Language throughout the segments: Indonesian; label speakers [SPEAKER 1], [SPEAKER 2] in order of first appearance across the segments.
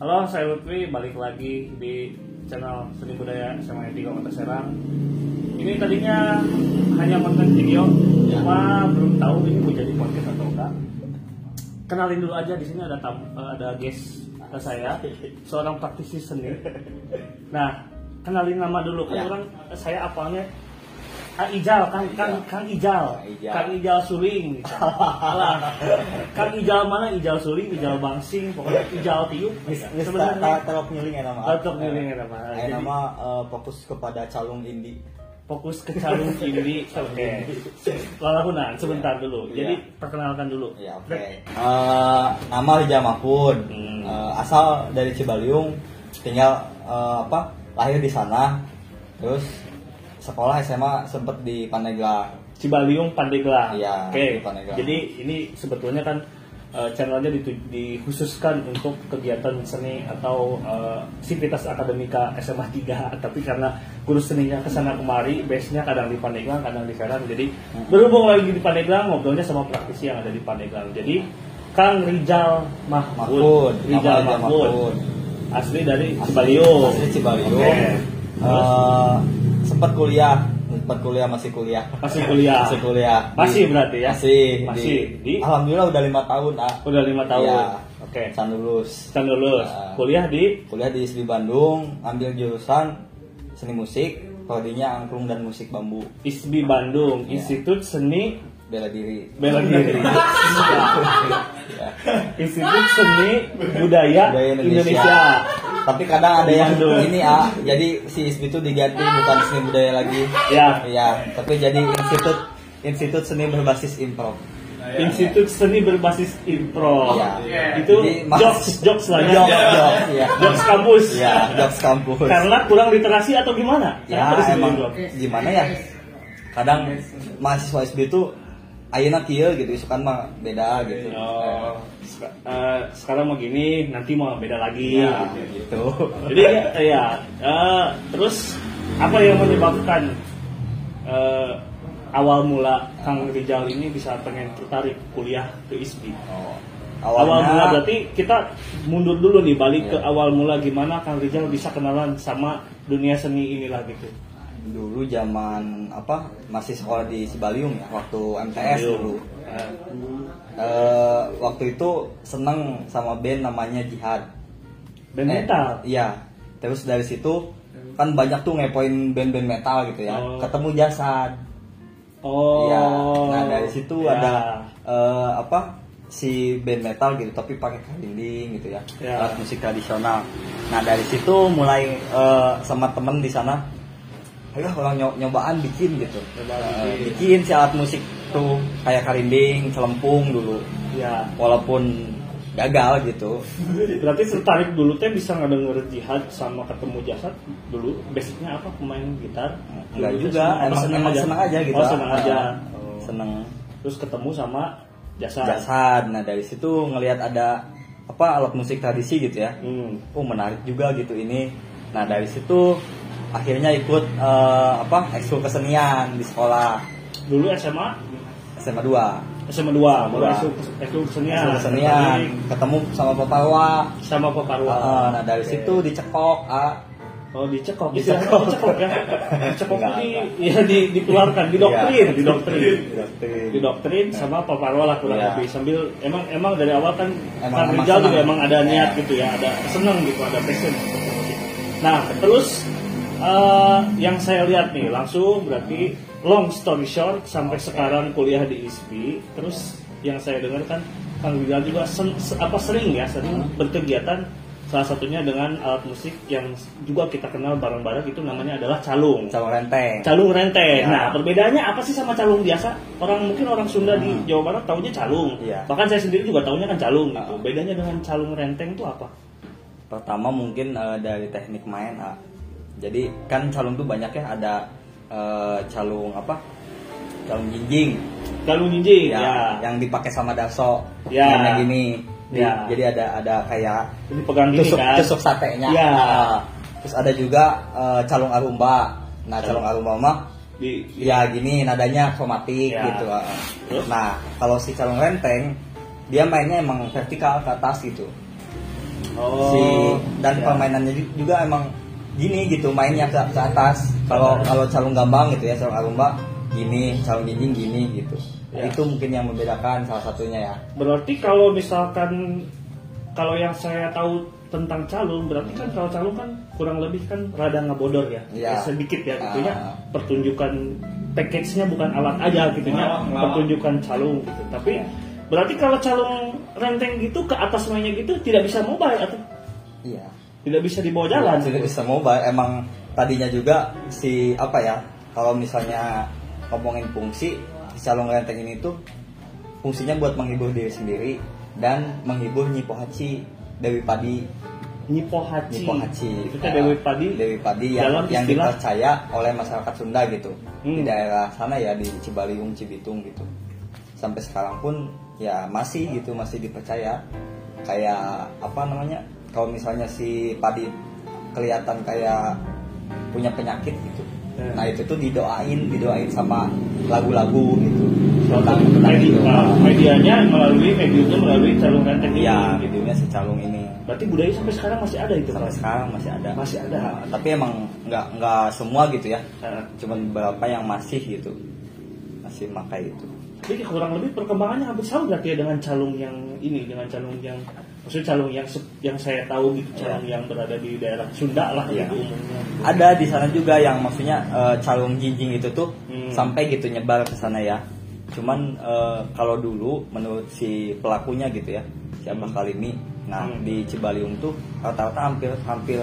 [SPEAKER 1] Halo, saya Lutfi balik lagi di channel Seni Budaya SMA 3 Kota Serang. Ini tadinya hanya konten video, cuma belum tahu ini mau jadi podcast atau enggak. Kenalin dulu aja di sini ada tam, eh, ada guest ke saya, seorang praktisi seni. Nah, kenalin nama dulu kan
[SPEAKER 2] Ya.
[SPEAKER 1] orang saya apalnya Kang Ijal, Kang Kang Kang Ijal,
[SPEAKER 2] Kang Ijal.
[SPEAKER 1] Suling. Alah, Kang Ijal mana? Ijal Suling, Ijal Bangsing, pokoknya Ijal Tiup. Sebenarnya
[SPEAKER 2] telok nyuling ya nama
[SPEAKER 1] Telok nyuling ya nama. Jadi-
[SPEAKER 2] nama eh, fokus kepada calung indi
[SPEAKER 1] fokus ke calung ini. Oke. Lalahunan sebentar dulu.
[SPEAKER 2] Iya.
[SPEAKER 1] Jadi perkenalkan dulu.
[SPEAKER 2] ya oke Eh, nama Rijal Mahfud
[SPEAKER 1] Hmm.
[SPEAKER 2] Eh, asal dari Cibaliung tinggal apa lahir di sana terus sekolah SMA sempet di Pandeglang
[SPEAKER 1] Cibaliung Pandeglang.
[SPEAKER 2] Iya,
[SPEAKER 1] Oke.
[SPEAKER 2] Pandeglang.
[SPEAKER 1] Jadi ini sebetulnya kan eh, channelnya dikhususkan untuk kegiatan seni atau eh, sivitas akademika SMA 3 tapi karena guru seninya ke sana kemari base-nya kadang di Pandeglang kadang di Serang jadi
[SPEAKER 2] Hmm.
[SPEAKER 1] berhubung lagi di Pandeglang ngobrolnya sama praktisi yang ada di Pandeglang jadi Kang Rijal Mahfud Rijal Mahfud asli dari Cibaliung
[SPEAKER 2] asli Cibaliung
[SPEAKER 1] Oke. Terus?
[SPEAKER 2] Sempat kuliah sempat kuliah masih kuliah
[SPEAKER 1] masih kuliah
[SPEAKER 2] masih kuliah
[SPEAKER 1] Masih
[SPEAKER 2] Di-
[SPEAKER 1] berarti ya?
[SPEAKER 2] masih
[SPEAKER 1] Masih. Di?
[SPEAKER 2] alhamdulillah udah lima tahun ah
[SPEAKER 1] udah lima tahun
[SPEAKER 2] Iya.
[SPEAKER 1] oke
[SPEAKER 2] Can lulus
[SPEAKER 1] Can lulus
[SPEAKER 2] Nah.
[SPEAKER 1] kuliah di
[SPEAKER 2] kuliah di ISBI Bandung ambil jurusan seni musik prodinya angklung dan musik bambu
[SPEAKER 1] ISBI Bandung
[SPEAKER 2] Iya.
[SPEAKER 1] Institut Seni
[SPEAKER 2] bela diri
[SPEAKER 1] Bela Diri
[SPEAKER 2] Ya.
[SPEAKER 1] Institut Seni Budaya,
[SPEAKER 2] Budaya
[SPEAKER 1] Indonesia.
[SPEAKER 2] Indonesia. Tapi kadang ada yang ini ah, jadi si ISBI itu diganti bukan seni budaya lagi.
[SPEAKER 1] Ya.
[SPEAKER 2] Iya, tapi jadi institut institut seni berbasis improv.
[SPEAKER 1] Institut Seni berbasis impro
[SPEAKER 2] Iya.
[SPEAKER 1] itu
[SPEAKER 2] Jadi,
[SPEAKER 1] jokes jokes lah ya
[SPEAKER 2] Jokes, jokes, iya.
[SPEAKER 1] jokes kampus
[SPEAKER 2] Iya, jokes kampus.
[SPEAKER 1] karena kurang literasi atau gimana
[SPEAKER 2] ya
[SPEAKER 1] disebut
[SPEAKER 2] emang
[SPEAKER 1] jokes?
[SPEAKER 2] gimana ya? Kadang mahasiswa ISBI itu ayeuna kieu gitu, isukan mah beda gitu.
[SPEAKER 1] Oh, sek- eh, sekarang mau gini, nanti mau beda lagi.
[SPEAKER 2] Iya,
[SPEAKER 1] gitu.
[SPEAKER 2] gitu.
[SPEAKER 1] Jadi ya, eh, terus apa yang menyebabkan eh, awal mula Kang Rijal ini bisa pengen tertarik kuliah ke ISBI?
[SPEAKER 2] Oh,
[SPEAKER 1] Awal
[SPEAKER 2] awalnya
[SPEAKER 1] mula berarti kita mundur dulu nih balik ke
[SPEAKER 2] Iya.
[SPEAKER 1] awal mula gimana Kang Rijal bisa kenalan sama dunia seni inilah gitu.
[SPEAKER 2] Dulu zaman apa masih sekolah di Cibaliung ya waktu MTS dulu
[SPEAKER 1] Eh,
[SPEAKER 2] Eh, waktu itu seneng sama band namanya Jihad
[SPEAKER 1] band
[SPEAKER 2] Eh,
[SPEAKER 1] metal.
[SPEAKER 2] iya terus dari situ kan banyak tuh ngepoin band-band metal gitu ya
[SPEAKER 1] Oh.
[SPEAKER 2] ketemu Jasad
[SPEAKER 1] Oh.
[SPEAKER 2] Iya. nah dari situ
[SPEAKER 1] ya.
[SPEAKER 2] ada eh, apa si band metal gitu tapi pakai kalinding gitu ya
[SPEAKER 1] Ya.
[SPEAKER 2] alat musik tradisional nah dari situ mulai eh, sama temen di sana ayo orang nyo- nyobaan bikin gitu
[SPEAKER 1] Nyobaan
[SPEAKER 2] Eh,
[SPEAKER 1] bikin.
[SPEAKER 2] bikin si alat musik tuh kayak kalinding celempung dulu
[SPEAKER 1] Ya.
[SPEAKER 2] walaupun gagal gitu
[SPEAKER 1] Berarti tertarik dulu teh bisa ngedenger jihad sama ketemu jasad dulu basicnya apa pemain gitar?
[SPEAKER 2] enggak juga
[SPEAKER 1] seneng-
[SPEAKER 2] emang
[SPEAKER 1] seneng
[SPEAKER 2] emang seneng aja gitu
[SPEAKER 1] Oh, seneng aja.
[SPEAKER 2] Ah,
[SPEAKER 1] Oh.
[SPEAKER 2] seneng
[SPEAKER 1] Terus ketemu sama jasad.
[SPEAKER 2] jasad nah dari situ ngelihat ada apa alat musik tradisi gitu ya
[SPEAKER 1] Hmm.
[SPEAKER 2] oh menarik juga gitu ini nah dari situ akhirnya ikut eh, apa ekskul kesenian di sekolah
[SPEAKER 1] Dulu SMA
[SPEAKER 2] SMA 2
[SPEAKER 1] SMA 2, mulai
[SPEAKER 2] Dua.
[SPEAKER 1] ekskul ekskul kesenian.
[SPEAKER 2] ekskul kesenian ketemu sama Paparwa
[SPEAKER 1] sama Paparwa.
[SPEAKER 2] Eh, nah dari situ dicekok ah
[SPEAKER 1] Oh dicekok,
[SPEAKER 2] Dicekok.
[SPEAKER 1] dicekok, dicekok ya, dicekok di, ya di, dikeluarkan, didoktrin,
[SPEAKER 2] Iya.
[SPEAKER 1] didoktrin,
[SPEAKER 2] Didoktrin.
[SPEAKER 1] didoktrin sama Paparwa lah kurang
[SPEAKER 2] Iya.
[SPEAKER 1] lebih sambil emang emang dari awal kan
[SPEAKER 2] Emang-
[SPEAKER 1] Rijal juga
[SPEAKER 2] senang.
[SPEAKER 1] emang ada niat
[SPEAKER 2] Iya.
[SPEAKER 1] gitu ya, ada seneng gitu, ada passion. Nah terus eh, yang saya lihat nih langsung berarti long story short sampai sekarang kuliah di ISBI, terus yang saya dengar kan Kang Rijal juga sen- se- apa sering ya sering berkegiatan salah satunya dengan alat musik yang juga kita kenal bareng-bareng itu namanya adalah calung.
[SPEAKER 2] calon renteng
[SPEAKER 1] Calung renteng.
[SPEAKER 2] Ya.
[SPEAKER 1] Nah, perbedaannya apa sih sama calung biasa? Orang mungkin orang Sunda di
[SPEAKER 2] Hmm.
[SPEAKER 1] Jawa Barat taunya calung.
[SPEAKER 2] Iya.
[SPEAKER 1] Bahkan saya sendiri juga taunya kan calung gitu. Bedanya dengan calung renteng itu apa?
[SPEAKER 2] pertama mungkin eh, dari teknik main ah. Jadi kan calung tuh banyak ya ada eh, calung apa calung jinjing
[SPEAKER 1] Calung jinjing
[SPEAKER 2] ya,
[SPEAKER 1] ya.
[SPEAKER 2] yang dipakai sama daso
[SPEAKER 1] Ya.
[SPEAKER 2] yang kayak gini Di-
[SPEAKER 1] Ya.
[SPEAKER 2] jadi ada ada kayak
[SPEAKER 1] Ini pegang gini
[SPEAKER 2] tusuk
[SPEAKER 1] kan.
[SPEAKER 2] tusuk satenya
[SPEAKER 1] Ya.
[SPEAKER 2] Ah. terus ada juga eh, calung arumba nah calung arumba mah
[SPEAKER 1] Di,
[SPEAKER 2] ya gini nadanya kromatik
[SPEAKER 1] Ya.
[SPEAKER 2] gitu ah.
[SPEAKER 1] Terus?
[SPEAKER 2] nah kalau si calung renteng dia mainnya emang vertikal ke atas gitu
[SPEAKER 1] Oh.
[SPEAKER 2] si dan
[SPEAKER 1] Ya.
[SPEAKER 2] permainannya ju- juga emang gini gitu mainnya ke, ke atas kalau kalau calung gambang gitu ya calung arumba gini calung jinjing gini gitu
[SPEAKER 1] Ya.
[SPEAKER 2] itu mungkin yang membedakan salah satunya ya
[SPEAKER 1] Berarti kalau misalkan kalau yang saya tahu tentang calung berarti kan kalau calung kan kurang lebih kan rada ngebodor ya,
[SPEAKER 2] Iya.
[SPEAKER 1] sedikit ya gitunya
[SPEAKER 2] Ah.
[SPEAKER 1] pertunjukan package-nya bukan alat aja
[SPEAKER 3] Ngelawak, ngelawak.
[SPEAKER 1] pertunjukan calung gitu. Tapi berarti kalau calung renteng gitu ke atas mainnya gitu tidak bisa mobile atau
[SPEAKER 2] iya
[SPEAKER 1] tidak bisa dibawa jalan.
[SPEAKER 2] tidak bisa mobile emang tadinya juga si apa ya kalau misalnya ngomongin fungsi si calung renteng ini tuh fungsinya buat menghibur diri sendiri dan menghibur Nyi Pohaci Dewi Padi
[SPEAKER 1] Nyipo Haji.
[SPEAKER 2] Nyi Pohaci
[SPEAKER 1] Itu kan Dewi Padi.
[SPEAKER 2] Dewi Padi yang,
[SPEAKER 1] dalam
[SPEAKER 2] yang
[SPEAKER 1] istilah
[SPEAKER 2] dipercaya oleh masyarakat Sunda gitu di
[SPEAKER 1] Hmm.
[SPEAKER 2] daerah sana ya di Cibaliung Cibitung gitu sampai sekarang pun ya masih gitu masih dipercaya kayak apa namanya kalau misalnya si padi kelihatan kayak punya penyakit gitu.
[SPEAKER 1] Ya.
[SPEAKER 2] nah itu tuh didoain didoain sama lagu-lagu gitu. Tentang tentang itu.
[SPEAKER 1] medianya melalui mediumnya melalui calung renteng
[SPEAKER 2] ya
[SPEAKER 1] gitu.
[SPEAKER 2] videonya si calung ini.
[SPEAKER 1] Berarti budaya sampai sekarang masih ada itu
[SPEAKER 2] sampai sekarang masih ada.
[SPEAKER 1] Masih ada.
[SPEAKER 2] Nah, tapi emang nggak nggak semua gitu ya.
[SPEAKER 1] Nah,
[SPEAKER 2] cuman beberapa yang masih gitu. Masih makai itu.
[SPEAKER 1] Jadi kurang lebih perkembangannya hampir sama berarti ya dengan calung yang ini, dengan calung yang maksudnya calung yang yang saya tahu gitu, calung yang berada di daerah Sunda lah
[SPEAKER 2] Iya.
[SPEAKER 1] gitu umumnya.
[SPEAKER 2] ada di sana juga yang maksudnya eh, calung jinjing itu tuh
[SPEAKER 1] Hmm.
[SPEAKER 2] sampai gitu nyebar ke sana ya cuman eh, kalau dulu menurut si pelakunya gitu ya si Abah
[SPEAKER 1] Hmm.
[SPEAKER 2] Kalimi nah
[SPEAKER 1] Hmm.
[SPEAKER 2] di Cibaliung tuh rata-rata hampir hampir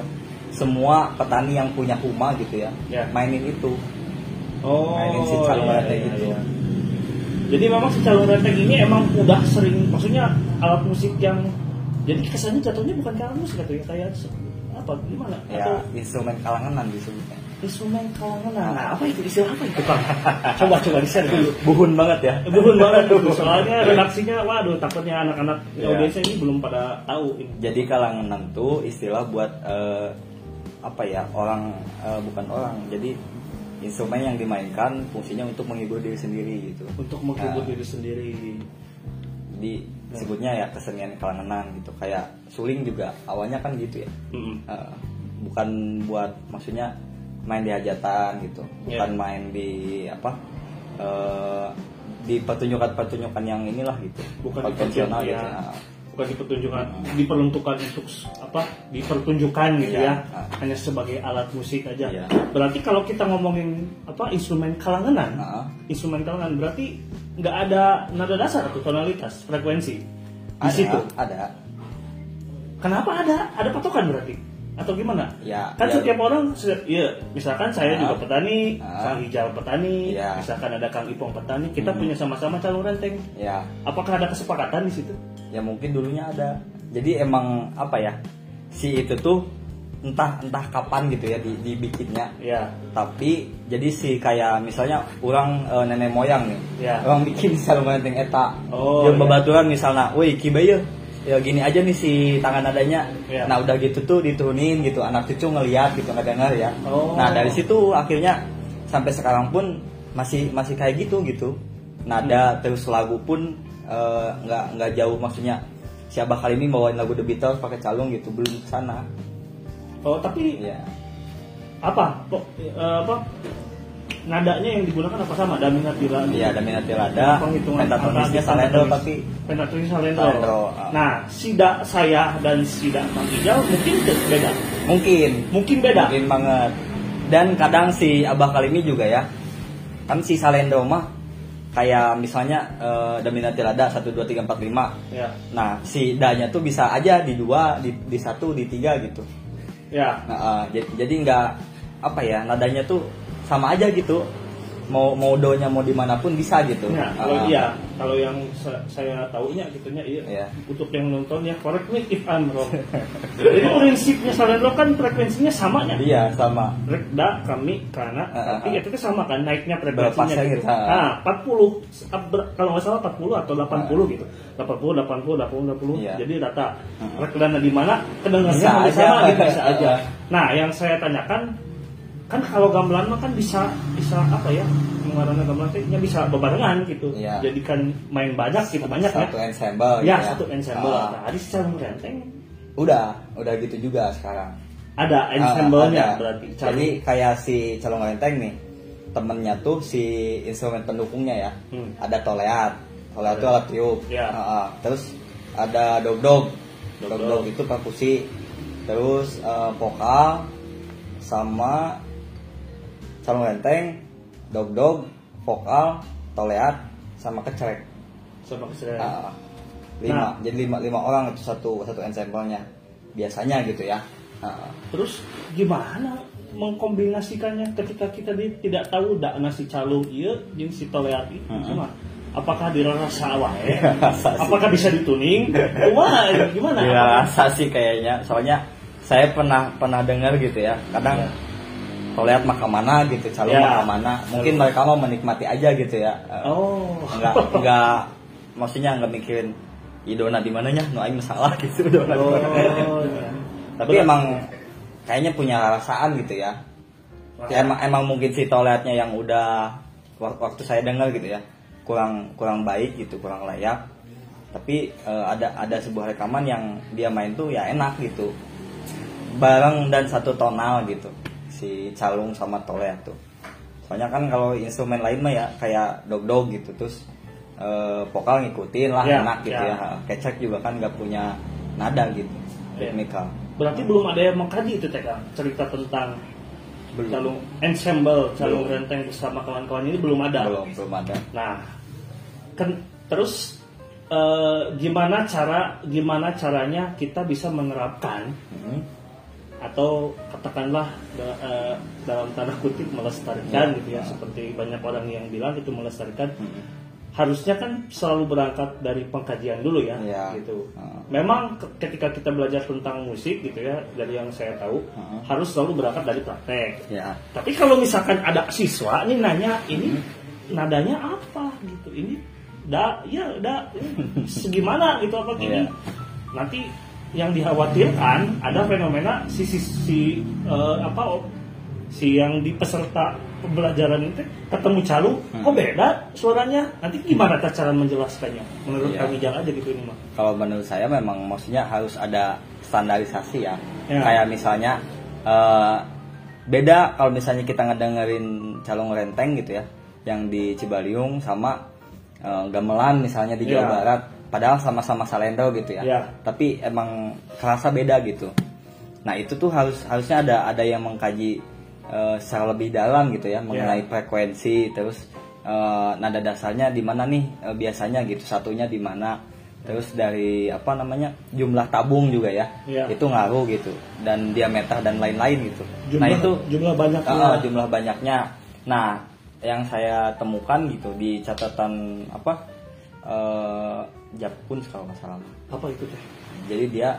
[SPEAKER 2] semua petani yang punya huma gitu ya
[SPEAKER 1] Ya.
[SPEAKER 2] mainin itu
[SPEAKER 1] Oh,
[SPEAKER 2] Mainin si calung
[SPEAKER 1] iya, iya,
[SPEAKER 2] gitu.
[SPEAKER 1] iya. Jadi memang si calung renteng ini emang udah sering, maksudnya alat musik yang jadi kesannya jatuhnya bukan alat musik atau ya kayak apa gimana?
[SPEAKER 2] ya
[SPEAKER 1] Atau
[SPEAKER 2] instrumen kalangan disebutnya
[SPEAKER 1] instrumen kalangan? Nah, apa itu istilah apa itu Pak? coba coba di share dulu.
[SPEAKER 2] buhun banget ya
[SPEAKER 1] Bukan banget tuh, soalnya redaksinya waduh takutnya anak-anak
[SPEAKER 2] Iya.
[SPEAKER 1] audiensnya ini belum pada tahu ini.
[SPEAKER 2] jadi kalangan tuh istilah buat eh, apa ya orang eh, bukan orang jadi instrumen yang dimainkan fungsinya untuk menghibur diri sendiri gitu
[SPEAKER 1] Untuk menghibur
[SPEAKER 2] Nah.
[SPEAKER 1] diri sendiri.
[SPEAKER 2] di sebutnya ya kesenian kalanganan gitu kayak suling juga awalnya kan gitu ya
[SPEAKER 1] Mm-mm.
[SPEAKER 2] Eh, bukan buat maksudnya main di hajatan gitu bukan
[SPEAKER 1] Iya.
[SPEAKER 2] main di apa eh, di pertunjukan-pertunjukan yang inilah gitu
[SPEAKER 1] Bukan
[SPEAKER 2] konvensional gitu
[SPEAKER 1] ya. Bukan dipertunjukkan diperuntukkan untuk apa dipertunjukkan gitu
[SPEAKER 2] Iya.
[SPEAKER 1] ya hanya sebagai alat musik aja
[SPEAKER 2] Iya.
[SPEAKER 1] berarti kalau kita ngomongin apa instrumen kalanganan
[SPEAKER 2] Nah.
[SPEAKER 1] instrumen kalangan berarti nggak ada nada dasar atau tonalitas frekuensi di
[SPEAKER 2] ada
[SPEAKER 1] situ
[SPEAKER 2] ada
[SPEAKER 1] kenapa ada ada patokan berarti atau gimana
[SPEAKER 2] Ya,
[SPEAKER 1] kan
[SPEAKER 2] ya.
[SPEAKER 1] setiap orang iya misalkan saya
[SPEAKER 2] Ah.
[SPEAKER 1] juga petani
[SPEAKER 2] Ah.
[SPEAKER 1] kang hijau petani
[SPEAKER 2] Ya.
[SPEAKER 1] misalkan ada kang ipong petani kita
[SPEAKER 2] Hmm.
[SPEAKER 1] punya sama-sama calon renteng
[SPEAKER 2] ya
[SPEAKER 1] apakah ada kesepakatan di situ
[SPEAKER 2] ya mungkin dulunya ada jadi emang apa ya si itu tuh entah entah kapan gitu ya di, dibikinnya
[SPEAKER 1] ya
[SPEAKER 2] tapi jadi si kayak misalnya orang eh, nenek moyang nih
[SPEAKER 1] Ya.
[SPEAKER 2] orang bikin sarung renteng eta
[SPEAKER 1] Oh,
[SPEAKER 2] Jeung
[SPEAKER 1] iya.
[SPEAKER 2] babaturan misalnya woi kibaya ya gini aja nih si tangan adanya
[SPEAKER 1] Ya.
[SPEAKER 2] nah udah gitu tuh diturunin gitu anak cucu ngeliat gitu ngedengar ya
[SPEAKER 1] Oh.
[SPEAKER 2] nah dari situ akhirnya sampai sekarang pun masih masih kayak gitu gitu nada terus lagu pun eh, nggak nggak jauh maksudnya si Abah kali ini bawain lagu The Beatles pakai calung gitu belum sana
[SPEAKER 1] oh tapi
[SPEAKER 2] ya
[SPEAKER 1] apa kok eh, apa nadanya yang digunakan apa sama Damina Tila
[SPEAKER 2] Iya, ada minat ada,
[SPEAKER 1] penghitungan
[SPEAKER 2] pentatonisnya salendro tapi
[SPEAKER 1] pentatonis salendro.
[SPEAKER 2] Salendro, ah.
[SPEAKER 1] Nah, sida saya dan sida Kang Ijal mungkin be- beda.
[SPEAKER 2] mungkin
[SPEAKER 1] Mungkin beda.
[SPEAKER 2] mungkin banget. Dan kadang si Abah kali ini juga ya, kan si salendro mah kayak misalnya eh, Daminatil ada 1 2 3 4 5.
[SPEAKER 1] Ya.
[SPEAKER 2] Nah, si da-nya tuh bisa aja di dua, di, di satu, di tiga gitu.
[SPEAKER 1] Ya.
[SPEAKER 2] Nah, eh, jadi, jadi nggak apa ya, nadanya tuh sama aja gitu. Mau mau do-nya mau di mana pun bisa gitu.
[SPEAKER 1] Nah, kalau
[SPEAKER 2] Ah.
[SPEAKER 1] iya, kalau yang sa- saya tahunya gitunya iya.
[SPEAKER 2] Iya.
[SPEAKER 1] Untuk yang nonton ya correct me if I'm wrong. Jadi prinsipnya salendro kan frekuensinya sama ya.
[SPEAKER 2] Iya, sama.
[SPEAKER 1] Rekda kami karena
[SPEAKER 2] Ah,
[SPEAKER 1] tapi
[SPEAKER 2] ah,
[SPEAKER 1] itu tuh sama kan naiknya frekuensinya gitu.
[SPEAKER 2] kita?
[SPEAKER 1] Nah, 40 ab- ber- kalau nggak salah 40 atau 80 gitu. 80 80 80 80.
[SPEAKER 2] Iya.
[SPEAKER 1] Jadi rata
[SPEAKER 2] Ah.
[SPEAKER 1] rekdana di mana kedengarannya
[SPEAKER 2] aja.
[SPEAKER 1] sama gitu bisa aja.
[SPEAKER 2] Ah.
[SPEAKER 1] Nah, yang saya tanyakan kan kalau gamelan mah kan bisa bisa apa ya? Pengarangnya gamelan teh nya bisa bebarengan gitu.
[SPEAKER 2] Iya.
[SPEAKER 1] Jadikan main banyak gitu banyak ya.
[SPEAKER 2] satu ensemble
[SPEAKER 1] Ya,
[SPEAKER 2] gitu
[SPEAKER 1] satu ensemble.
[SPEAKER 2] Ah.
[SPEAKER 1] Nah, di calung renteng
[SPEAKER 2] udah udah gitu juga sekarang
[SPEAKER 1] Ada
[SPEAKER 2] Ah,
[SPEAKER 1] ensemble-nya
[SPEAKER 2] ada.
[SPEAKER 1] berarti.
[SPEAKER 2] jadi kayak si calon renteng nih temennya tuh si instrumen pendukungnya ya
[SPEAKER 1] Hmm.
[SPEAKER 2] ada toleat toleat itu alat tiup
[SPEAKER 1] Ya.
[SPEAKER 2] Ah, ah. terus ada dog dog
[SPEAKER 1] Dog
[SPEAKER 2] dog
[SPEAKER 1] dog.
[SPEAKER 2] dog itu perkusi terus eh, vokal sama calon renteng dog dog vokal toleat sama kecerek.
[SPEAKER 1] Sama kesadaran.
[SPEAKER 2] Ah, lima.
[SPEAKER 1] Nah.
[SPEAKER 2] jadi lima lima orang itu satu satu ensemble-nya. Biasanya gitu ya. Ah,
[SPEAKER 1] Terus gimana mengkombinasikannya ketika kita di, tidak tahu dak nasi calung iya jeung si toleat itu
[SPEAKER 2] Mm-mm.
[SPEAKER 1] cuma apakah dirasa wae?
[SPEAKER 2] Dirasa
[SPEAKER 1] apakah bisa dituning? Wah gimana?
[SPEAKER 2] Gila rasa sih kayaknya. Soalnya saya pernah pernah dengar gitu ya. Kadang
[SPEAKER 1] Ya.
[SPEAKER 2] Kalau lihat mah ke mana gitu calon
[SPEAKER 1] Ya.
[SPEAKER 2] mah ke mana. Mungkin mereka mau menikmati aja gitu ya. Eh,
[SPEAKER 1] oh.
[SPEAKER 2] nggak nggak maksudnya nggak mikirin idona di mananya? No aing salah gitu idona di mana."
[SPEAKER 1] oh iya.
[SPEAKER 2] tapi
[SPEAKER 1] Berat.
[SPEAKER 2] emang kayaknya punya rasaan gitu ya. Ya, emang emang mungkin si toiletnya yang udah wak- waktu saya dengar gitu ya kurang kurang baik gitu kurang layak. Tapi eh, ada ada sebuah rekaman yang dia main tuh ya enak gitu. Bareng dan satu tonal gitu si calung sama tolet tuh. Soalnya kan kalau instrumen lain mah ya kayak dog dog gitu terus eh, vokal ngikutin lah
[SPEAKER 1] Ya,
[SPEAKER 2] enak gitu
[SPEAKER 1] ya.
[SPEAKER 2] ya, kecek juga kan nggak punya nada gitu ritmikal
[SPEAKER 1] berarti belum ada yang mengkaji itu teh cerita tentang
[SPEAKER 2] belum.
[SPEAKER 1] Calung ensemble calung
[SPEAKER 2] Belum.
[SPEAKER 1] renteng bersama kawan-kawan ini belum ada.
[SPEAKER 2] Belum belum ada.
[SPEAKER 1] Nah, kan terus eh, gimana cara gimana caranya kita bisa menerapkan
[SPEAKER 2] Hmm.
[SPEAKER 1] Atau katakanlah da- eh, dalam tanda kutip melestarikan
[SPEAKER 2] Ya.
[SPEAKER 1] gitu ya seperti banyak orang yang bilang itu melestarikan
[SPEAKER 2] Hmm.
[SPEAKER 1] harusnya kan selalu berangkat dari pengkajian dulu ya
[SPEAKER 2] Ya.
[SPEAKER 1] gitu
[SPEAKER 2] Hmm.
[SPEAKER 1] memang ke- ketika kita belajar tentang musik gitu ya dari yang saya tahu
[SPEAKER 2] Hmm.
[SPEAKER 1] harus selalu berangkat dari praktek
[SPEAKER 2] ya
[SPEAKER 1] tapi kalau misalkan ada siswa nih nanya ini nadanya apa gitu, ini da ya da ini segimana gitu apa gini.
[SPEAKER 2] Iya.
[SPEAKER 1] Nanti yang dikhawatirkan ada fenomena si si, si, eh, apa si yang di peserta pembelajaran itu ketemu calung
[SPEAKER 2] Hmm.
[SPEAKER 1] kok beda suaranya nanti gimana tak cara menjelaskannya menurut
[SPEAKER 2] Iya.
[SPEAKER 1] kami jangan aja gitu ini mah
[SPEAKER 2] kalau menurut saya memang maksudnya harus ada standarisasi ya.
[SPEAKER 1] Ya.
[SPEAKER 2] Kayak misalnya eh, beda kalau misalnya kita ngedengerin calung renteng gitu ya, yang di Cibaliung sama eh, gamelan misalnya di Jawa
[SPEAKER 1] Ya.
[SPEAKER 2] Barat, padahal sama-sama salendo gitu ya.
[SPEAKER 1] Ya.
[SPEAKER 2] Tapi emang kerasa beda gitu. Nah itu tuh harus harusnya ada ada yang mengkaji eh, secara lebih dalam gitu ya mengenai frekuensi terus eh, nada dasarnya di mana nih eh, biasanya gitu satunya di mana terus dari apa namanya jumlah tabung juga ya
[SPEAKER 1] Iya.
[SPEAKER 2] itu ngaruh gitu dan diameter dan lain-lain gitu
[SPEAKER 1] jumlah
[SPEAKER 2] nah itu
[SPEAKER 1] jumlah banyaknya
[SPEAKER 2] Ah, jumlah banyaknya nah yang saya temukan gitu di catatan apa eh Japun kalau nggak salah.
[SPEAKER 1] Apa itu teh?
[SPEAKER 2] Jadi dia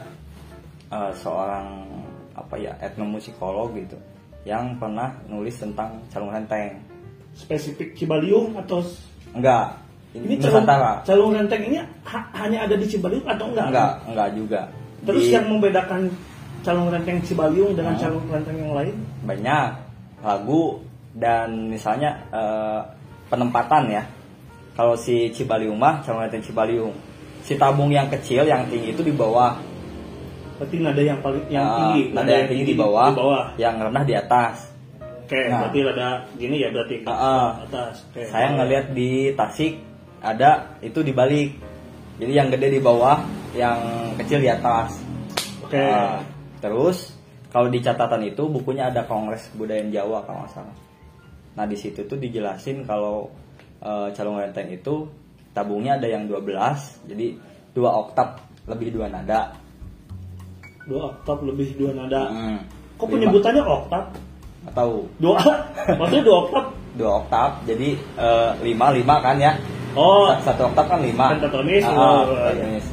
[SPEAKER 2] eh, seorang apa ya etnomusikolog gitu yang pernah nulis tentang calung renteng.
[SPEAKER 1] Spesifik Cibaliung atau
[SPEAKER 2] enggak.
[SPEAKER 1] Ini
[SPEAKER 2] ini
[SPEAKER 1] calung, calung renteng ini ha- hanya ada di Cibaliung atau enggak?
[SPEAKER 2] enggak enggak juga.
[SPEAKER 1] Terus
[SPEAKER 2] Di-
[SPEAKER 1] yang membedakan calung renteng Cibaliung dengan
[SPEAKER 2] Hmm.
[SPEAKER 1] calung renteng yang lain?
[SPEAKER 2] banyak. Lagu dan misalnya eh, penempatan ya kalau si Cibaliung mah renteng Cibaliung si tabung yang kecil yang tinggi itu di bawah
[SPEAKER 1] Berarti nada yang paling yang
[SPEAKER 2] Eh,
[SPEAKER 1] tinggi,
[SPEAKER 2] nada yang tinggi di bawah,
[SPEAKER 1] Di bawah.
[SPEAKER 2] yang rendah di atas
[SPEAKER 1] Oke,
[SPEAKER 2] Nah.
[SPEAKER 1] berarti ada gini ya berarti ke
[SPEAKER 2] Ah, ah.
[SPEAKER 1] atas. Oke.
[SPEAKER 2] saya ngelihat di Tasik ada itu dibalik jadi yang gede di bawah yang kecil di atas
[SPEAKER 1] Oke.
[SPEAKER 2] Nah, terus kalau di catatan itu bukunya ada Kongres Kebudayaan Jawa kalau nggak salah nah di situ tuh dijelasin kalau eh, calung renteng itu tabungnya ada yang 12 jadi dua oktav lebih dua nada
[SPEAKER 1] Dua oktav lebih dua nada.
[SPEAKER 2] Hmm.
[SPEAKER 1] Kok
[SPEAKER 2] Lima.
[SPEAKER 1] penyebutannya oktav?
[SPEAKER 2] atau
[SPEAKER 1] Dua, maksudnya dua oktav?
[SPEAKER 2] dua oktav jadi eh, lima lima kan ya
[SPEAKER 1] Oh,
[SPEAKER 2] Sa- satu oktav kan lima
[SPEAKER 1] Pentatonis,
[SPEAKER 2] Ah,
[SPEAKER 1] oh,
[SPEAKER 2] pentatonis.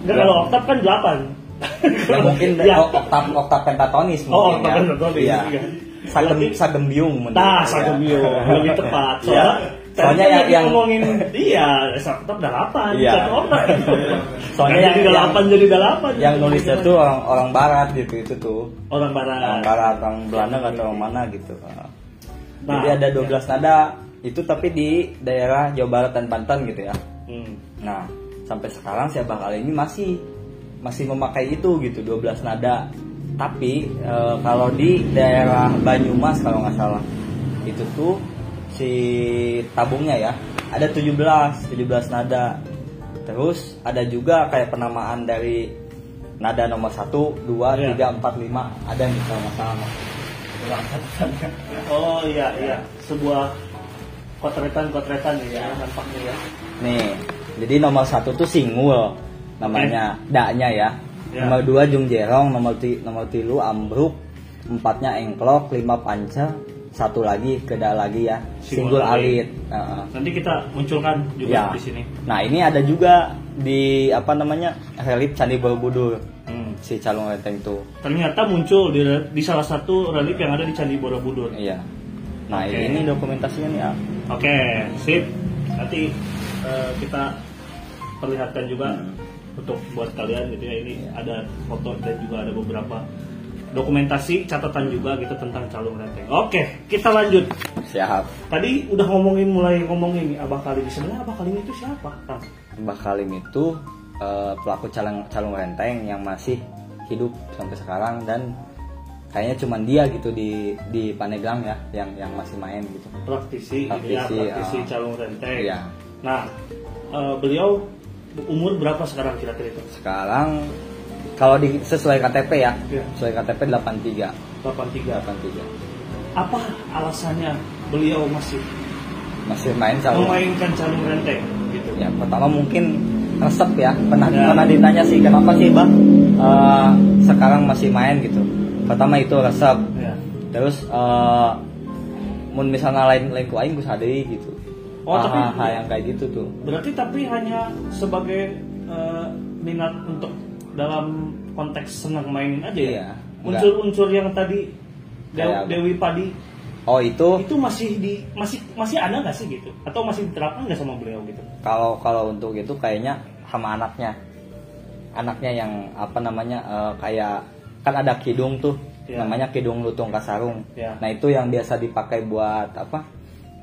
[SPEAKER 1] enggak kalau oktav kan delapan.
[SPEAKER 2] ya mungkin
[SPEAKER 1] Ya.
[SPEAKER 2] oh, oktav oktav pentatonis
[SPEAKER 1] Oh,
[SPEAKER 2] mungkin
[SPEAKER 1] oktav
[SPEAKER 2] ya.
[SPEAKER 1] pentatonis,
[SPEAKER 2] Iya.
[SPEAKER 1] iya.
[SPEAKER 2] Sagem sagembiung
[SPEAKER 1] Nah,
[SPEAKER 2] saya.
[SPEAKER 1] sagemio lebih tepat.
[SPEAKER 2] Iya.
[SPEAKER 1] Soalnya,
[SPEAKER 2] Soalnya yang- yang-
[SPEAKER 1] ngomongin iya, oktav delapan,
[SPEAKER 2] Iya. Soalnya yang-
[SPEAKER 1] jadi delapan jadi delapan.
[SPEAKER 2] yang nulisnya tuh orang orang barat gitu itu tuh
[SPEAKER 1] orang barat.
[SPEAKER 2] orang barat orang Belanda nggak tahu orang mana gitu
[SPEAKER 1] Nah,
[SPEAKER 2] jadi ada 12 nada itu tapi di daerah Jawa Barat dan Banten gitu ya
[SPEAKER 1] Hmm.
[SPEAKER 2] nah sampai sekarang saya bakal ini masih masih memakai itu gitu 12 nada tapi eh, kalau di daerah Banyumas kalau nggak salah itu tuh si tabungnya ya ada 17 17 nada terus ada juga kayak penamaan dari nada nomor 1, 2,
[SPEAKER 1] Iya.
[SPEAKER 2] 3, 4, 5 ada. Ulang catatannya.
[SPEAKER 1] Oh iya iya, sebuah kotretan-kotretan ya nampaknya ya.
[SPEAKER 2] Nih, jadi nomor satu tuh single namanya daknya ya.
[SPEAKER 1] Ya.
[SPEAKER 2] Nomor dua jung jerong, nomor ti, nomor tilu ambruk, empatnya engklok, lima panca, satu lagi keda lagi ya,
[SPEAKER 1] Single
[SPEAKER 2] single
[SPEAKER 1] alit. Nanti kita munculkan juga
[SPEAKER 2] ya.
[SPEAKER 1] di sini.
[SPEAKER 2] Nah ini ada juga di apa namanya relief Candi Borobudur
[SPEAKER 1] Hmm.
[SPEAKER 2] si calon renteng tuh.
[SPEAKER 1] Ternyata muncul di, di salah satu relief yang ada di Candi Borobudur.
[SPEAKER 2] Iya. Nah
[SPEAKER 1] Oke.
[SPEAKER 2] ini dokumentasinya nih. ah.
[SPEAKER 1] Oke, sip. Nanti eh, kita perlihatkan juga
[SPEAKER 2] Hmm.
[SPEAKER 1] untuk buat kalian gitu ya. Ini
[SPEAKER 2] Iya.
[SPEAKER 1] ada foto dan juga ada beberapa dokumentasi catatan juga gitu tentang calon renteng. Oke, kita lanjut.
[SPEAKER 2] Siap.
[SPEAKER 1] Tadi udah ngomongin mulai ngomongin nih Abah Kalim. Sebenarnya Abah Kalim itu siapa? Kang?
[SPEAKER 2] Mbah Kalim itu eh, pelaku calon calon renteng yang masih hidup sampai sekarang dan kayaknya cuman dia gitu di di Paneglang ya yang yang masih main gitu.
[SPEAKER 1] Praktisi, ya,
[SPEAKER 2] Praktisi,
[SPEAKER 1] praktisi
[SPEAKER 2] ah.
[SPEAKER 1] calon renteng.
[SPEAKER 2] Iya.
[SPEAKER 1] Nah, eh, beliau umur berapa sekarang kira-kira itu?
[SPEAKER 2] Sekarang kalau di sesuai KTP ya,
[SPEAKER 1] Iya.
[SPEAKER 2] sesuai KTP 83.
[SPEAKER 1] 83.
[SPEAKER 2] 83.
[SPEAKER 1] Apa alasannya beliau masih
[SPEAKER 2] Masih main calon.
[SPEAKER 1] memainkan calon renteng gitu?
[SPEAKER 2] Ya, pertama mungkin resep ya. Pernah
[SPEAKER 1] Ya.
[SPEAKER 2] pernah ditanya sih kenapa sih, Bang? eh, sekarang masih main gitu. Pertama itu resep.
[SPEAKER 1] Ya.
[SPEAKER 2] terus eh mun misalnya lain lain ku aing geus deui gitu
[SPEAKER 1] Oh, tapi-
[SPEAKER 2] hal yang kayak gitu tuh
[SPEAKER 1] Berarti tapi hanya sebagai eh, minat untuk dalam konteks senang mainin aja ya?
[SPEAKER 2] Iya,
[SPEAKER 1] Unsur-unsur yang tadi Dew- Dewi Padi
[SPEAKER 2] oh itu
[SPEAKER 1] itu masih di masih masih ada nggak sih gitu? Atau masih diterapkan nggak sama beliau gitu?
[SPEAKER 2] kalau kalau untuk itu kayaknya sama anaknya anaknya yang apa namanya eh, kayak kan ada kidung tuh
[SPEAKER 1] Iya.
[SPEAKER 2] namanya kidung lutung kasarung
[SPEAKER 1] Iya.
[SPEAKER 2] nah itu yang biasa dipakai buat apa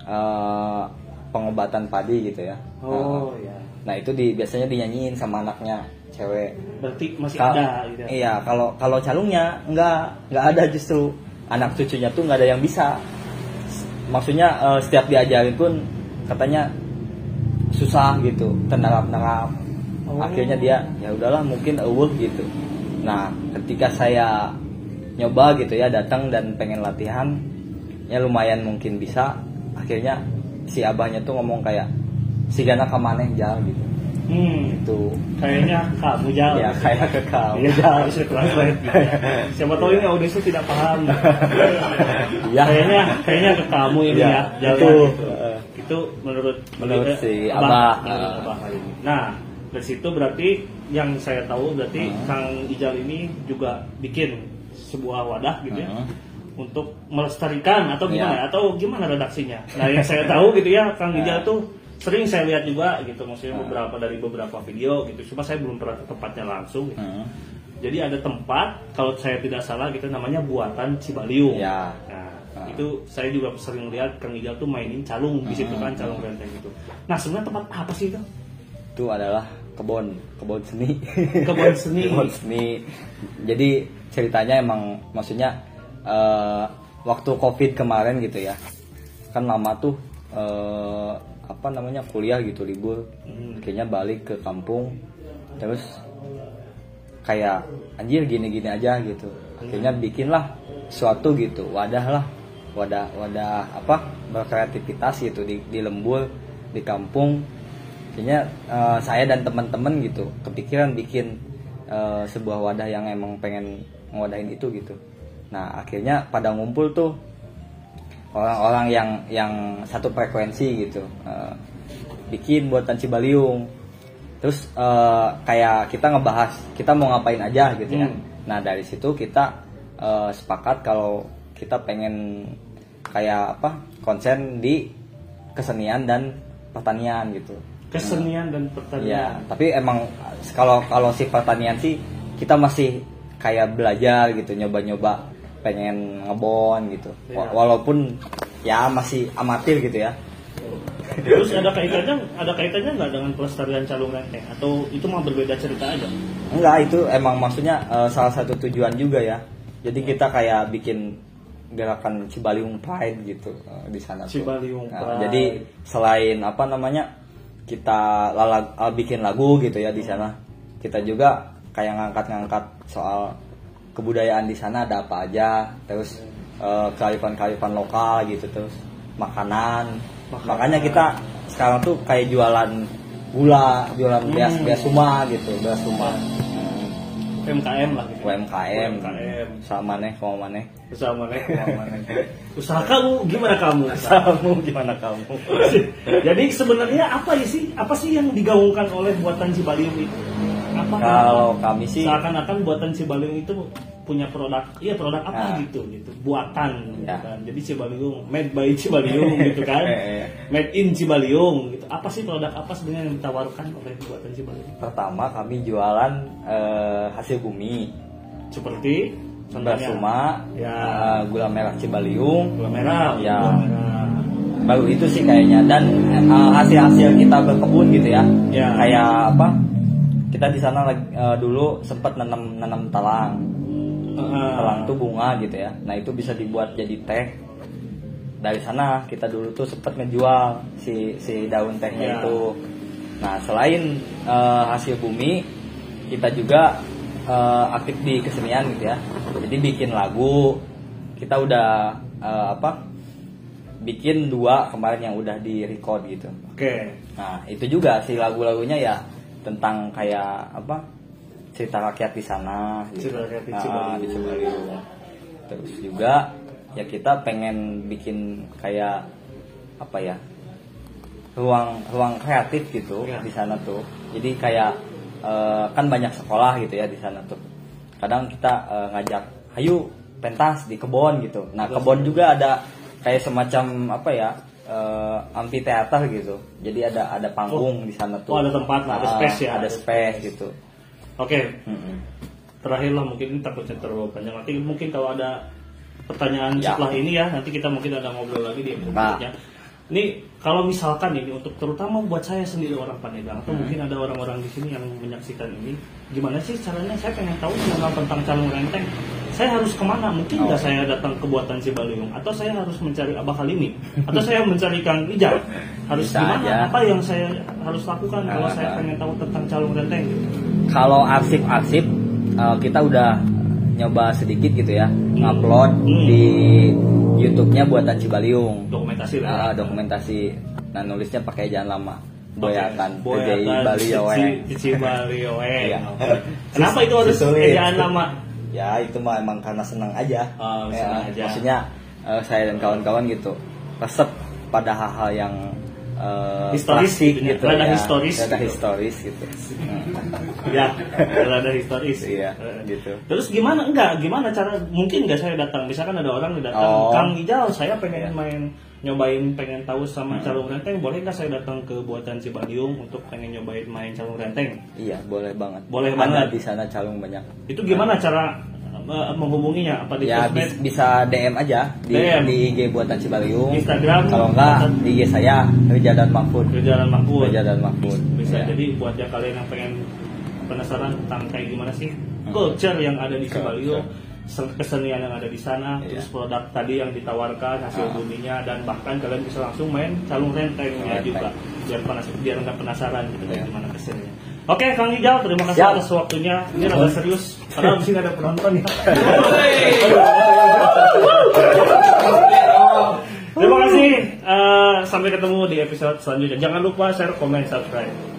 [SPEAKER 2] eh, pengobatan padi gitu ya
[SPEAKER 1] Oh
[SPEAKER 2] Eh,
[SPEAKER 1] ya.
[SPEAKER 2] nah itu di biasanya dinyanyiin sama anaknya cewek
[SPEAKER 1] Berarti masih
[SPEAKER 2] Kal-
[SPEAKER 1] ada gitu.
[SPEAKER 2] Iya, kalau kalau calungnya nggak nggak ada justru anak cucunya tuh nggak ada yang bisa. Maksudnya eh, setiap diajarin pun katanya susah gitu, tenarap-narap.
[SPEAKER 1] Oh.
[SPEAKER 2] Akhirnya dia ya udahlah mungkin eueuh gitu. Nah, ketika saya nyoba gitu ya datang dan pengen latihan, ya lumayan mungkin bisa. Akhirnya si abahnya tuh ngomong kayak si gana kamaneh jal gitu.
[SPEAKER 1] Hmm.
[SPEAKER 2] Itu
[SPEAKER 1] Kayaknya kamu jauh.
[SPEAKER 2] ya kayak ke kamu.
[SPEAKER 1] Iya, jauh bisa translate. Siapa tahu ini audiensnya tidak paham.
[SPEAKER 2] Iya.
[SPEAKER 1] Kayaknya kayaknya ke kamu ini
[SPEAKER 2] Iya,
[SPEAKER 1] ya. Jalan
[SPEAKER 2] itu.
[SPEAKER 1] gitu. Itu menurut
[SPEAKER 2] Menurut si
[SPEAKER 1] Abah,
[SPEAKER 2] Abah. Ah.
[SPEAKER 1] Abah. Nah, dari situ berarti yang saya tahu berarti
[SPEAKER 2] Hmm.
[SPEAKER 1] Kang Ijal ini juga bikin sebuah wadah gitu ya. Untuk melestarikan atau gimana
[SPEAKER 2] Iya.
[SPEAKER 1] atau gimana redaksinya. Nah, yang saya tahu gitu ya Kang. Ijal tuh sering saya lihat juga gitu maksudnya
[SPEAKER 2] Hmm.
[SPEAKER 1] beberapa dari beberapa video gitu cuma saya belum pernah ke tempatnya langsung gitu.
[SPEAKER 2] Hmm.
[SPEAKER 1] Jadi ada tempat kalau saya tidak salah gitu namanya buatan Cibaliung.
[SPEAKER 2] Ya.
[SPEAKER 1] Nah,
[SPEAKER 2] Ah.
[SPEAKER 1] itu saya juga sering lihat Kang Ijal tuh mainin calung di situ kan calung benteng itu. Nah, sebenarnya tempat apa sih itu?
[SPEAKER 2] itu adalah kebun kebun seni
[SPEAKER 1] Kebun seni.
[SPEAKER 2] kebun seni jadi ceritanya emang maksudnya eh, waktu covid kemarin gitu ya. Kan lama tuh eh, apa namanya kuliah gitu libur.
[SPEAKER 1] Hmm.
[SPEAKER 2] akhirnya balik ke kampung. Terus kayak anjir gini-gini aja gitu. Akhirnya bikinlah suatu gitu wadah lah. Wadah wadah apa berkreativitas gitu di, di lembur di kampung. Akhirnya eh, saya dan teman-teman gitu kepikiran bikin eh, sebuah wadah yang emang pengen ngewadahin itu gitu nah akhirnya pada ngumpul tuh orang-orang yang yang satu frekuensi gitu Eh, bikin buatan Cibaliung terus eh, kayak kita ngebahas kita mau ngapain aja gitu ya
[SPEAKER 1] Hmm.
[SPEAKER 2] nah dari situ kita eh, sepakat kalau kita pengen kayak apa konsen di kesenian dan pertanian gitu
[SPEAKER 1] Kesenian dan
[SPEAKER 2] ya
[SPEAKER 1] pertanian.
[SPEAKER 2] tapi emang kalau kalau si pertanian sih kita masih kayak belajar gitu nyoba-nyoba pengen ngebon gitu
[SPEAKER 1] Iya.
[SPEAKER 2] Wa- walaupun ya masih amatir gitu ya
[SPEAKER 1] Terus ada kaitannya ada kaitannya nggak dengan pelestarian calung renteng atau itu mah berbeda cerita aja?
[SPEAKER 2] Enggak, itu emang maksudnya eh, salah satu tujuan juga ya. Jadi kita kayak bikin gerakan Cibaliung Pride gitu eh, di sana tuh.
[SPEAKER 1] Cibaliung
[SPEAKER 2] Nah,
[SPEAKER 1] Pride.
[SPEAKER 2] jadi selain apa namanya kita lala- eh, bikin lagu gitu ya di sana, kita juga kayak ngangkat-ngangkat soal kebudayaan di sana ada apa aja, terus eh, kearifan-kearifan lokal gitu, terus makanan.
[SPEAKER 1] Makanan.
[SPEAKER 2] Makanya kita sekarang tuh kayak jualan gula, jualan
[SPEAKER 1] Hmm.
[SPEAKER 2] beas beas suma gitu, beas suma.
[SPEAKER 1] UMKM lah gitu.
[SPEAKER 2] UMKM.
[SPEAKER 1] UMKM.
[SPEAKER 2] Sama nih, mau mana?
[SPEAKER 1] Bersama nih. Usaha kamu gimana kamu?
[SPEAKER 2] Kamu gimana kamu?
[SPEAKER 1] Jadi sebenarnya apa sih apa sih yang digaungkan oleh buatan Cibaliung itu?
[SPEAKER 2] Kalau kami sih
[SPEAKER 1] seakan-akan buatan Cibaliung itu punya produk, iya produk apa
[SPEAKER 2] Nah.
[SPEAKER 1] gitu gitu, buatan gitu
[SPEAKER 2] Ya.
[SPEAKER 1] kan. Jadi Cibaliung, made by Cibaliung gitu kan,
[SPEAKER 2] Eh, eh.
[SPEAKER 1] made in Cibaliung gitu. Apa sih produk apa sebenarnya yang ditawarkan oleh buatan Cibaliung?
[SPEAKER 2] pertama kami jualan eh, hasil bumi,
[SPEAKER 1] Seperti
[SPEAKER 2] beras suma,
[SPEAKER 1] Ya.
[SPEAKER 2] eh, gula merah Cibaliung,
[SPEAKER 1] gula merah,
[SPEAKER 2] Ya.
[SPEAKER 1] gula merah.
[SPEAKER 2] baru itu sih kayaknya dan hasil-hasil kita berkebun gitu ya,
[SPEAKER 1] Ya.
[SPEAKER 2] kayak apa? Kita di sana lagi- eh, dulu sempat nanam nanam talang,
[SPEAKER 1] Heeh.
[SPEAKER 2] talang tuh bunga gitu ya. Nah itu bisa dibuat jadi teh. Dari sana kita dulu tuh sempat ngejual si si daun tehnya
[SPEAKER 1] Ya.
[SPEAKER 2] itu. Nah selain eh, hasil bumi, kita juga eh, aktif di kesenian gitu ya. Jadi bikin lagu, kita udah eh, apa? Bikin dua kemarin yang udah di record gitu.
[SPEAKER 1] Oke.
[SPEAKER 2] Nah itu juga si lagu-lagunya ya tentang kayak apa cerita rakyat di sana.
[SPEAKER 1] Cerita rakyat di
[SPEAKER 2] Ah,
[SPEAKER 1] Cibaliung.
[SPEAKER 2] di Cibaliung. Terus juga ya kita pengen bikin kayak apa ya ruang ruang kreatif gitu
[SPEAKER 1] Ya.
[SPEAKER 2] di sana tuh. Jadi kayak eh, kan banyak sekolah gitu ya di sana tuh. Kadang kita eh, ngajak, ayo pentas di kebon gitu. Nah kebon juga ada kayak semacam apa ya eh, amphitheater gitu. Jadi ada ada panggung di sana tuh.
[SPEAKER 1] Oh, ada tempat lah, ada
[SPEAKER 2] Ah,
[SPEAKER 1] space ya.
[SPEAKER 2] Ada space gitu.
[SPEAKER 1] Oke,
[SPEAKER 2] Mm-mm.
[SPEAKER 1] terakhir lah mungkin ini takutnya terlalu panjang nanti mungkin kalau ada pertanyaan
[SPEAKER 2] Ya.
[SPEAKER 1] setelah ini ya nanti kita mungkin ada ngobrol lagi di episode
[SPEAKER 2] Nah.
[SPEAKER 1] Ini kalau misalkan ini untuk terutama buat saya sendiri orang Pandeglang atau
[SPEAKER 2] Hmm.
[SPEAKER 1] mungkin ada orang-orang di sini yang menyaksikan ini, gimana sih caranya? Saya pengen tahu tentang calung renteng. Saya harus ke mana? Mungkin nggak
[SPEAKER 2] Oh.
[SPEAKER 1] saya datang ke buatan Cibaliung atau saya harus mencari Abah Halimi atau saya mencari Kang Ijal? Harus
[SPEAKER 2] Bisa
[SPEAKER 1] gimana?
[SPEAKER 2] aja.
[SPEAKER 1] Apa yang saya harus lakukan kalau
[SPEAKER 2] Ah,
[SPEAKER 1] saya
[SPEAKER 2] ah.
[SPEAKER 1] pengen tahu tentang calung renteng?
[SPEAKER 2] Kalau arsip-arsip eh, kita udah nyoba sedikit gitu ya, ngupload
[SPEAKER 1] Hmm.
[SPEAKER 2] di YouTube-nya buatan Cibaliung.
[SPEAKER 1] Dokumentasi lah.
[SPEAKER 2] Ah, dokumentasi. Nah nulisnya pakai jangan lama. Boyakan,
[SPEAKER 1] Boyakan,
[SPEAKER 2] PJI Bali Yowe.
[SPEAKER 1] Cici, Cici Bali Yowe.
[SPEAKER 2] Iya.
[SPEAKER 1] Kenapa itu harus ejaan nama?
[SPEAKER 2] Ya itu mah emang karena senang aja.
[SPEAKER 1] Oh,
[SPEAKER 2] Ya,
[SPEAKER 1] senang aja.
[SPEAKER 2] Maksudnya eh, saya dan kawan-kawan gitu resep pada hal-hal yang eh,
[SPEAKER 1] Historis
[SPEAKER 2] klasik
[SPEAKER 1] gitu Rada
[SPEAKER 2] ya.
[SPEAKER 1] historis
[SPEAKER 2] Rada
[SPEAKER 1] gitu.
[SPEAKER 2] historis gitu.
[SPEAKER 1] Ya, ada historis.
[SPEAKER 2] Iya,
[SPEAKER 1] Eh,
[SPEAKER 2] gitu.
[SPEAKER 1] Terus gimana? Enggak, gimana cara? Mungkin nggak saya datang. Misalkan ada orang yang datang,
[SPEAKER 2] Oh.
[SPEAKER 1] Kang Ijal, saya pengen
[SPEAKER 2] Iya.
[SPEAKER 1] main nyobain pengen tahu sama
[SPEAKER 2] Hmm.
[SPEAKER 1] calung renteng boleh nggak saya datang ke buatan Cibaliung untuk pengen nyobain main calung renteng
[SPEAKER 2] Iya, boleh banget.
[SPEAKER 1] Boleh
[SPEAKER 2] Ada
[SPEAKER 1] banget.
[SPEAKER 2] di sana calung banyak.
[SPEAKER 1] itu gimana cara menghubunginya apa di
[SPEAKER 2] Ya bis- bisa DM aja di,
[SPEAKER 1] DM.
[SPEAKER 2] di IG buatan Cibaliung.
[SPEAKER 1] Instagram,
[SPEAKER 2] Kalau enggak di IG saya Rija dan Mahfud.
[SPEAKER 1] ke Jalan Mahfud.
[SPEAKER 2] Ke Jalan Mahfud.
[SPEAKER 1] Bisa
[SPEAKER 2] Ya.
[SPEAKER 1] jadi buat yang kalian yang pengen penasaran tentang kayak gimana sih
[SPEAKER 2] Hmm.
[SPEAKER 1] culture yang ada di. Cibaliung, se- kesenian yang ada di sana,
[SPEAKER 2] Iya.
[SPEAKER 1] terus produk tadi yang ditawarkan, hasil
[SPEAKER 2] Ah.
[SPEAKER 1] buminya dan bahkan kalian bisa langsung main calung rentengnya
[SPEAKER 2] Renteng.
[SPEAKER 1] juga biar panas biar nggak penasaran gitu
[SPEAKER 2] Iya.
[SPEAKER 1] gimana keseniannya. Oke, Kang Ijal, terima kasih
[SPEAKER 2] Siap.
[SPEAKER 1] atas waktunya. Ini rada serius, karena di sini ada penonton ya. Terima kasih. Eh, sampai ketemu di episode selanjutnya. Jangan lupa share, komen, subscribe.